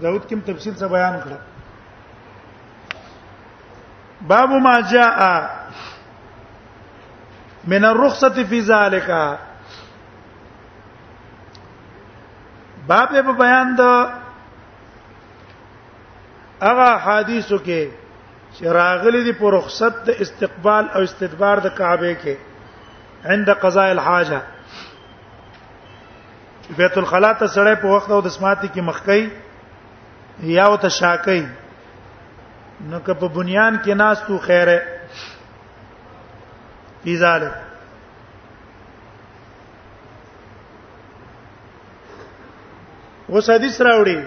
داود کوم تفصیل څه بیان کړ باب ما جاء من الرخصه في ذلك باب په بیان د هغه حدیثو کې چې راغلي دي پر رخصت د استقبال او استدبار د کعبه کې عند قضاء الحاجه بیت الخلا ته سړی په وخت او د سماعت کې مخکې یا او ته شاکې نو که په بنیان کې ناس تو خیره فی ذلک اوس حدیث راوړي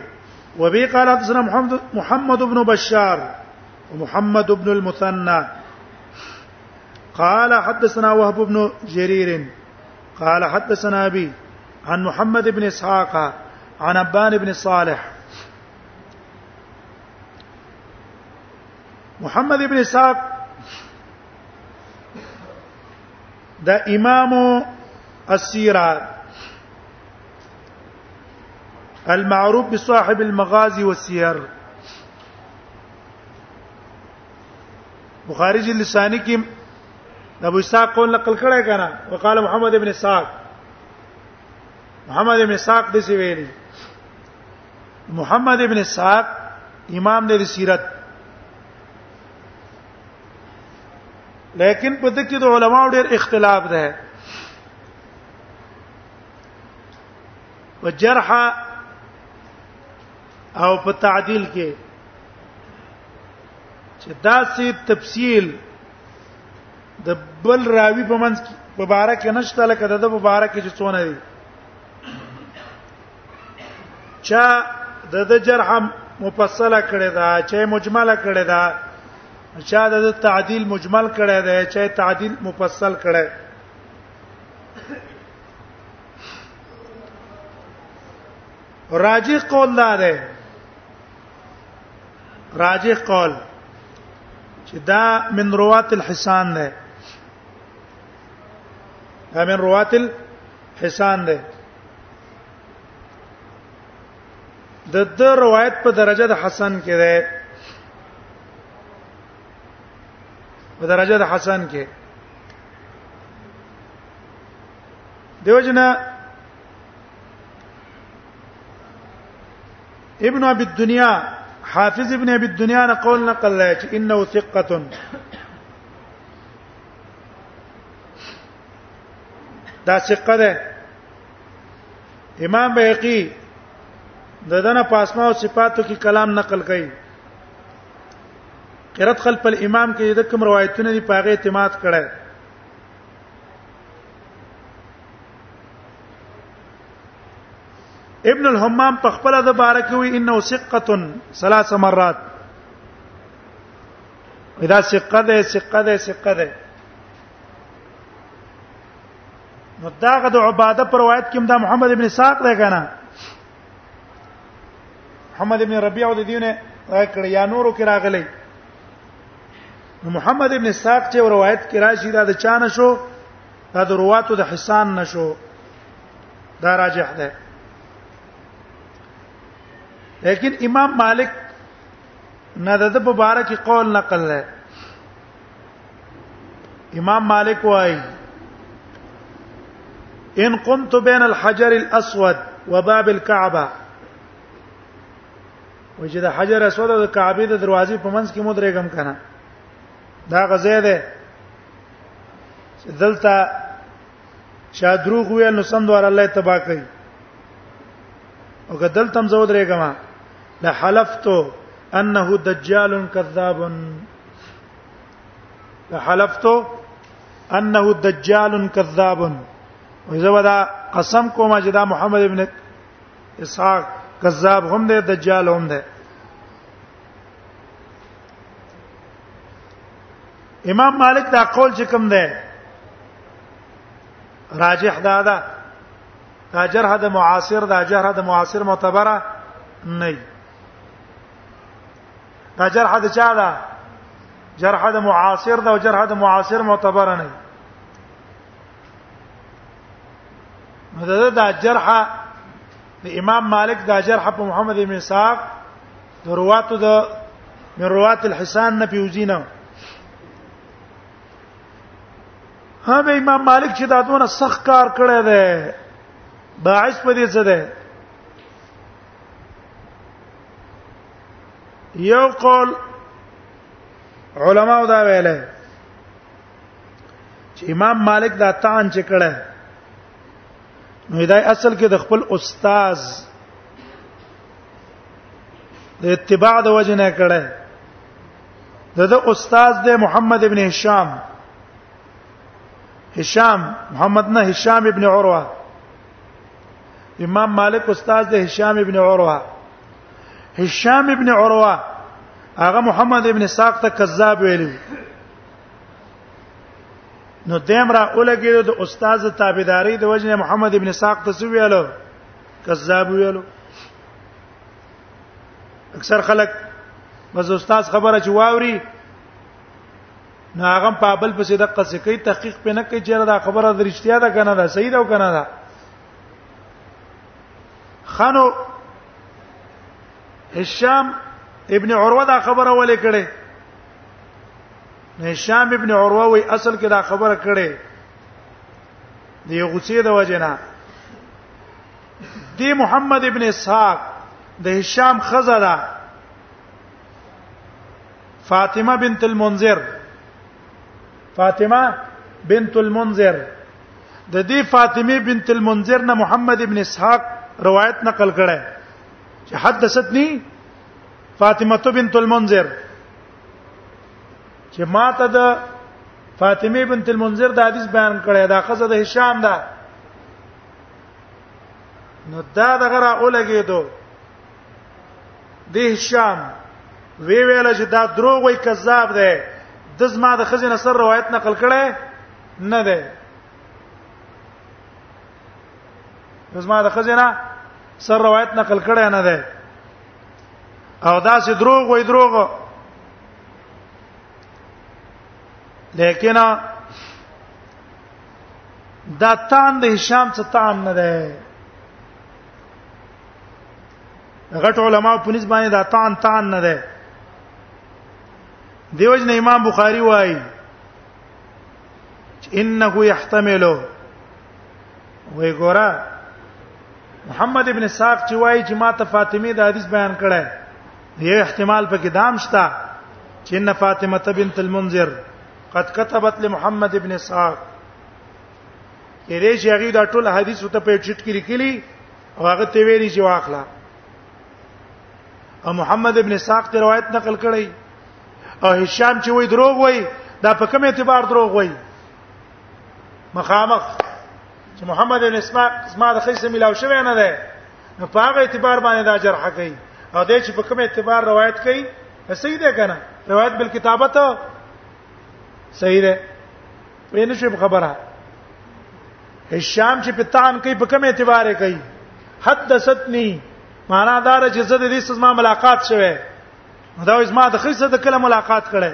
وبي قال حدثنا محمد محمد بن بشار ومحمد بن المثنى قال حدثنا وهب بن جرير قال حدثنا ابي عن محمد بن اسحاق عن ابان بن صالح محمد ابن اسحاق دا امام السيره المعروف بصاحب المغازي والسير بخاری جلد ثانی کې د ابو اسحاق قول نقل کړه کنه وقال محمد ابن اسحاق محمد ابن اسحاق د سی ویلي محمد ابن اسحاق امام د سیرت لیکن په دې کې د علماو ډېر اختلاف ده وجرح او په تعدیل کې چې دا سي تفصیل د بل راوی په منځ کې مبارک نشته لکه د مبارک چې څونه دی چا د د جرح مفصله کړی دا چې مجمله کړی دا چا د تعدیل مجمل کړی دا چې تعدیل مفصل کړی راجح قول دا ده راجح قول چې دا من روات الحسان ده دا من روات الحسان ده د د روایت په درجه د حسن کې ده په درجه د حسن کې دیو جنا ابن ابي الدنيا حافظ ابن ابي الدنيا نه قول نقل لای چې انه ثقه دا ثقه ده امام بهقي د دنه پاسما او صفاتو کې کلام نقل کړي قرات خلف الامام کې د کوم روایتونه دی پاغه اعتماد کړي ابن الحمام په خپل د بارکوي انه ثقه ثلاث مرات اذا ثقه ده ثقه ده ثقه ده نو داغه د عباده پر روایت کې دا محمد ابن ساق ده کنه محمد ابن ربيعه د دیونه کړه یا نورو کې راغلی محمد ابن ساق چې روایت کې راشي دا د چانه شو دا د رواتو د حسان نشو دا راجح ده لیکن امام مالک نه د مبارک قول نقل لري امام مالک وايي ان قمت بين الحجر الاسود وباب الكعبه وجه د حجر اسود او د کعبه د دروازې په منځ کې مو درېګم کنه دا غزه ده چې دلته چا دروغ ویل نو سم دوار الله تبا کوي او که دلته هم زو درېګم لا حلفتو انه دجال کذاب لا حلفتو انه دجال کذاب وزودا قسم کوم چې دا محمد ابن اسحاق کذاب هم دی دجال هم دی امام مالک دا قول چې کوم دی راجح دا ده دا جرح د معاصر دا جرح د معاصر معتبره نه دا جرح د چا ده جرح د معاصر دا او جرح د معاصر معتبره نه مدد دا جرح د امام مالک دا جرح په محمد بن اسحاق د رواتو د من روات الحسان نه پیوزینه ها به امام مالک چې دا دونه سخت کار کړی دی باعث په دې څه ده یو قول علماو دا ویلې چې امام مالک دا تان چې کړه نو دا اصل کې د خپل استاد د اتباع د وجه نه کړه د د استاد د محمد ابن هشام هشام محمد نه هشام ابن عروه امام مالک استاد د هشام ابن عروه هشام ابن عروه هغه محمد ابن ساق ته کذاب ویل نو دیم را اولګیدو د استاد تابعداري د وجنه محمد ابن ساق ته ویلو کذاب ویلو اکثر خلک بس استاد خبره چې واوري نو هغه په بل پسې د قصې کوي تحقیق په نه کوي چې دا خبره د رښتیا ده کنه ده صحیح ده او کنه ده خانو هشام ابن عروه دا خبره ولې کړي هشام ابن عروه وی اصل کې دا خبره کړي د یو غصې د وجنه دی محمد ابن اسحاق د هشام خزره فاطمه بنت المنذر فاطمه بنت المنذر د دې فاطمه بنت المنذر نه محمد ابن اسحاق روایت نقل کړه چې حدثتني فاطمه بنت المنذر چې ما ته د فاطمه بنت المنذر د حدیث بیان کړی دا خزه د هشام ده نو دا دغه را اولګېدو د هشام وی ویل چې دا دروغ وای کذاب دی د زما د خزینه سر روایت نقل کړي نه دی زما د خزینه سر روایت نقل کړي نه دی او دا سي دروغ وای دروغ لیکن دا تان د هشام څخه تان نه ده غټ علما په نسبت باندې دا تان تان نه ده دیوژن امام بخاری وایي انه يحتمل وای ګورا محمد ابن ساق چې وایي چې ما ته فاطمه د حدیث بیان کړه یو احتمال پکې دام شته چې ان فاطمه بنت المنذر قد كتبت لمحمد ابن اسحاق کله چې هغه دا ټول حدیث ته په چټ کې لیکلي او هغه ته ویلي چې واخلا او محمد ابن اسحاق ته روایت نقل کړي او هشام چې وای دروغ وای دا په کوم اعتبار دروغ وای مخامخ چې محمد بن اسماعیل اسماء د خیسه ملاو شوی نه ده نو په هغه اعتبار باندې دا جرح کوي او د چې په کوم اعتبار روایت کوي صحیح ده کنه روایت بل کتابت صحیح ده په نشي خبره هشام چې په تان کوي په کوم اعتبار کوي حدثتني معنا دا چې زه د دې سزما ملاقات شوه دا اوس ما د خیسه د کله ملاقات کړه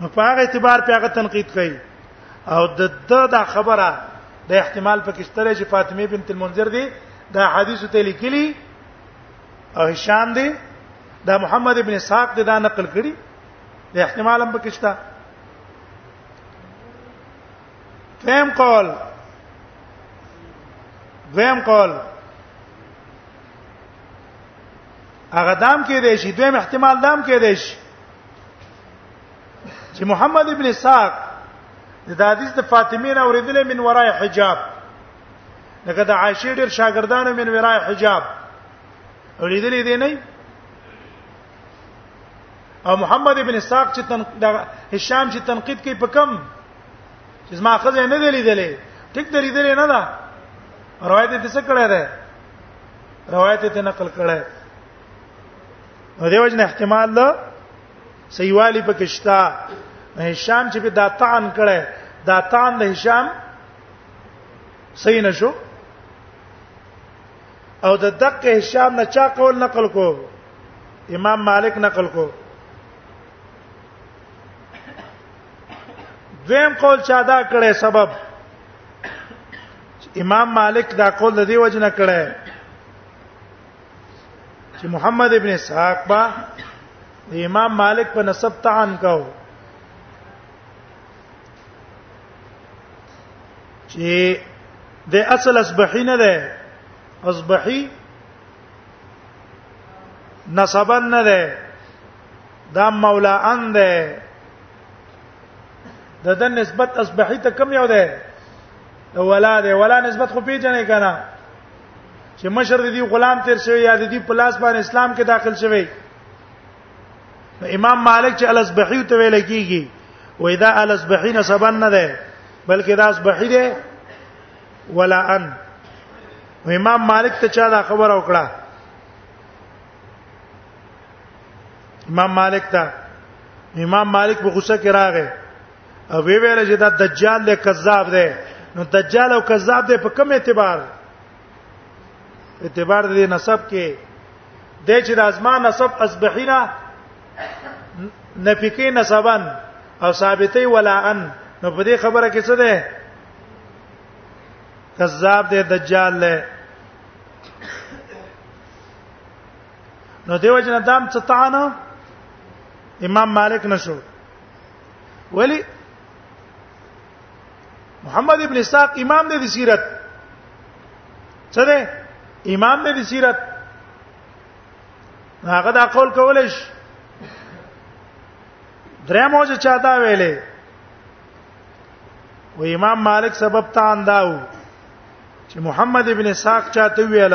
نو په هغه اعتبار په هغه تنقید کوي او د د دا خبره د احتمال پکې ستره چې فاطمه بنت المنذر دی دا حدیث ته لیکلی او هشام دی دا محمد ابن اسحاق دی دا نقل کړي د احتمال هم پکې شته فهم قول دویم قول هغه دام کې دی شي دویم احتمال دام کې دی شي چې محمد ابن اسحاق د حدیث د فاطمه نه اوریدل من ورای حجاب لکه د عائشه ډیر شاګردانو من ورای حجاب اوریدل دي نه او محمد ابن اسحاق چې تن هشام چې تنقید کوي په کم چې ما خزه نه دی لیدلې ټیک دی لیدلې نه دا روایت دې څه کړه ده روایت ته نقل کړه نو دیو جن احتمال ده سیوالی پکشتا هشام چې په داتان کړه داتان د هشام صحیح نشو او د دقه هشام نه چا قول نقل کو امام مالک نقل کو دویم قول چا دا کړه سبب امام مالک دا قول د دې وجنه کړه چې محمد ابن اسحاق با د امام مالک په نسب تعن کاو چې د اصل اصبحی نه ده اصبحی نسبا نه ده دا مولا ان ده د د نسبت اصبحی ته کم یو ده ولا ده ولا نسبت خو پیژنې کنه چې مشر د دې غلام تیر شوی یا د دې په لاس باندې اسلام کې داخل شوی امام مالک چې الاسبحی ته ویل کیږي و اذا الاسبحی نسبن نه ده بلکې دا اسبحی ده ولا ان و امام مالک ته چا دا خبر او کړه امام مالک ته امام مالک په غوسه کې راغی او وی ویل چې دا دجال له کذاب دی نو دجال او کذاب دی په کوم اعتبار اعتبار د نسب کې د چې د ازمان نسب اصبحینا نفقې نسبن او ثابتې ولا ان نو په دې خبره کې څه ده کذاب دی دجال له نو دیو جن دام څه تانه امام مالک نشو ولی محمد ابن اسحاق امام دی د سیرت څه دی امام دی د سیرت هغه دا قول کولای شي درې موجه چاته ویلې و امام مالک سبب ته انداو چې محمد ابن اسحاق چاته ویل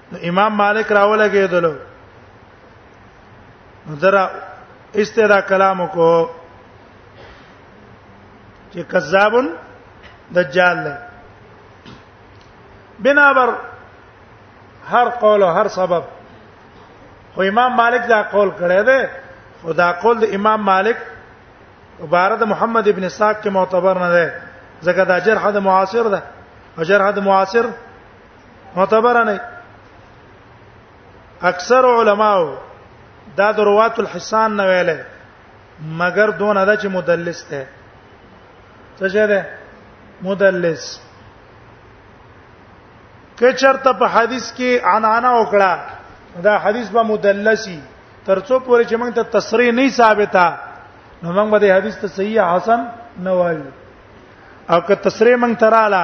نو امام مالک راوله کېدلو درا استدا کلام کو چې کذابن دجال له بنا بر هر قول او هر سبب خو امام مالک دا قول کړی دی او دا قول د امام مالک عبارت محمد ابن اسحاق کې معتبر نه دی ځکه دا جرح د معاصر ده او جرح د معاصر معتبر نه اکثر علماو دا دروات الحسان نه ویلې مگر دون ادا چې مدلس ده څه شه ده مدلس که چرته په حدیث کې عنانا وکړه دا حدیث به مدلسی ترڅو پورې چې موږ ته تصریح نه ثابته نو موږ به د حدیث ته صحیح حسن نه وایو او که تصریح موږ تراله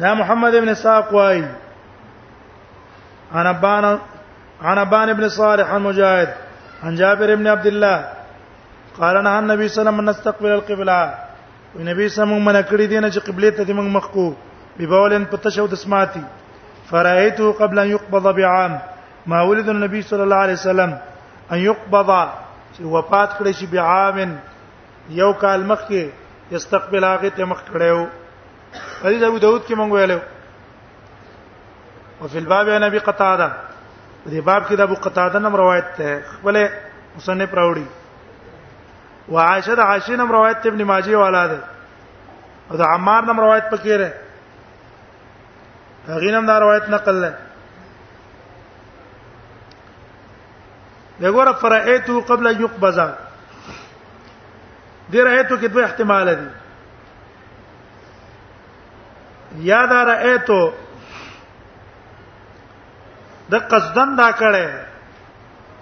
دا محمد ابن اسحاق وايي انا بان انا بان ابن صالح المجاهد عن جابر ابن عبد الله قال نهى النبي صلى الله عليه وسلم ان نستقبل القبلة ونبي صلى الله عليه وسلم من کړی دینه چې قبله ته موږ مخ کو په بولن په تشو د سماعتي فرأيته قبل ان يقبض بعام ما ولد النبي صلى الله عليه وسلم ان يقبض چې وفات کړي شي بعام یو کال مخکې استقبال هغه ته مخ کړو حدیث ابو داود کې مونږ ویلو وفي الباب عن ابي قتاده دې باب کې د ابو قتاده نم روایت ده خپل مصنف راوړي وعائشه د عائشه نم روایت ابن ماجه والا ده او د عمار نم روایت پکې ده هغه نم دا روایت نقل ده دغه فرایتو قبل یقبض دې رایتو کې دوه احتمال دي یا دا رایتو د قصدن دا کړي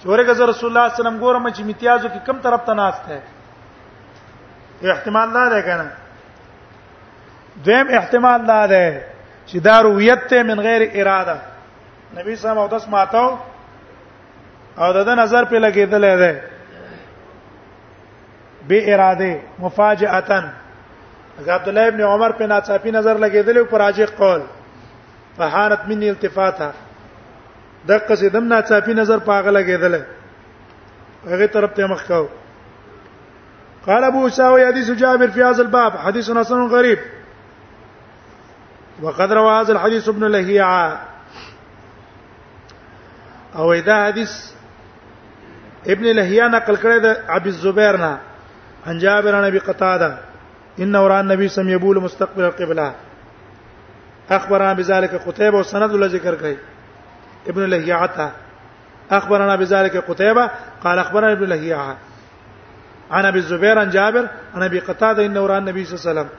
چې ورګه رسول الله صلی الله علیه وسلم ګورم چې امتیازو کې کم طرف ته ناشته احتمال نه ده کنه دیم احتمال نه ده چې دا رویت ته من غیر اراده نبی صلی الله علیه وسلم ماتو او د نظر په لګیدل دی به اراده مفاجاتن عبد الله ابن عمر په ناڅاپي نظر لګیدل او پراجه قول فحانت مني التفاته د قصیدم ناڅاپي نظر پاغه لګیدل هغه طرف ته مخ کاو قال ابو ساوي حديث جابر في هذا الباب حديث حسن غريب وقد روى هذا الحديث ابن لهيعه او اذا حديث ابن لهيعة نقل کړی ابي الزبير نا عن جابر عن ابي قتاده ان وراء النبي سم يبول مستقبل القبلة اخبرنا بذلك قتيبة وسند له ذكر كاي ابن لهيعة اخبرنا بذلك قتيبة قال اخبرنا ابن لهيعة عن ابي الزبير عن جابر عن ابي قتاده ان وراء النبي صلى الله عليه وسلم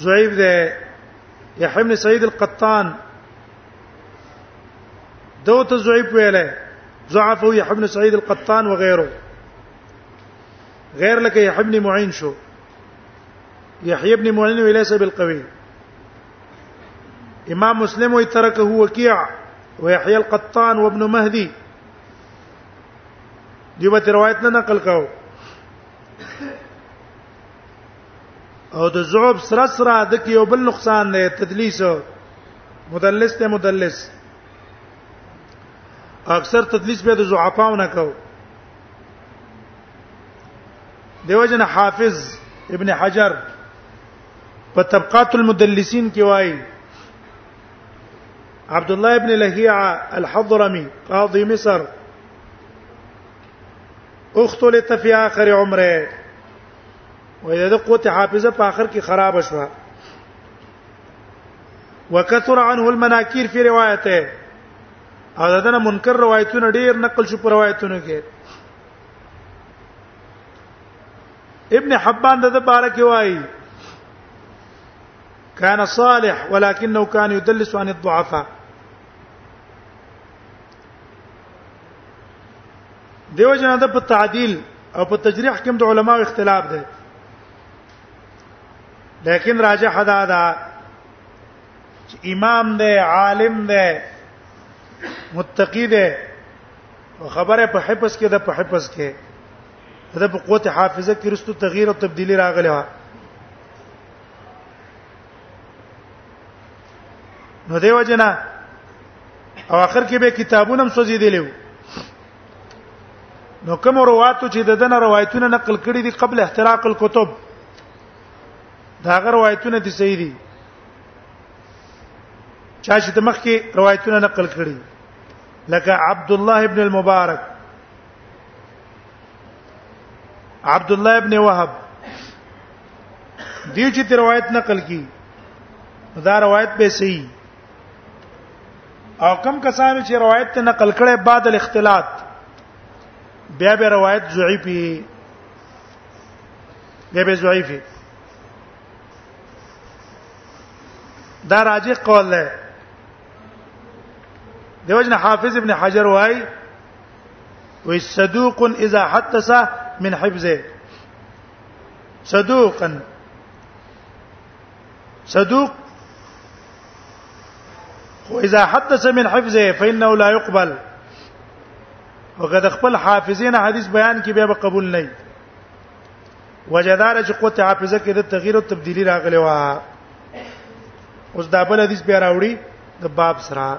ضعیف ده يا بن سعيد القطان دوت ته ويله ضعف هو يحيى بن سعيد القطان وغيره غير لك يحيى بن معين شو يحيى بن معين وليس بالقوي امام مسلم هو وكيع ويحيى القطان وابن مهدي دي روایت نقل كاو او د زعب سره سره د کې یو بل نقصان دی تدلیس مدلس ته مدلس اکثر تدلیس به د زعفاو نه کو دیو جن حافظ ابن حجر په طبقات المدلسین کې وایي عبد الله ابن لهيعه الحضرمي قاضي مصر اختلط فی اخر عمره وې د قوت حافظه په اخر کې خراب شوه وکثر عنه المناکیر فی روایته او دغه منکر روایتونه ډیر نقل شو پر روایتونو کې ابن حبان د باره کې وایي كان صالح ولكنه كان يدلس عن الضعفاء دیو جنا د په تعدیل او په تجریح کې د علماو اختلاف دی لیکن راجح حدا دا چې امام دی عالم دی متقی دی او خبره په حفظ کې ده په حفظ کې ده په قوت حافظه کې رستو تغییر او تبدیلی راغلی و نو دیو جنا او اخر کې به کتابونه هم سوځي دی لیو نو کوم رواتو چې د دنه روایتونه نقل کړي دي قبل احتراق الكتب دا غره روایتونه دي صحیح دي چا چې د مخ کې روایتونه نقل کړي لکه عبد الله ابن المبارک عبد الله ابن وهب دی چې روایت نقل کی دا روایت به صحیح او کم کسانو چې روایت ته نقل کړي بعد الاختلاط بیا به روایت ضعیفي بیا به ضعیفي دا راجح قول دی دیوژن حافظ ابن حجر وای وي صدوق اذا حدث من حفظه صدوقن صدوق خو اذا حدث من حفظه فانه لا يقبل وقد خپل حافظین حدیث بیان کې به قبول نه وجدار چې قوت حافظه کې د تغییر او تبدیلی راغلی و اوس دا بل حدیث بیا راوړي د باب سره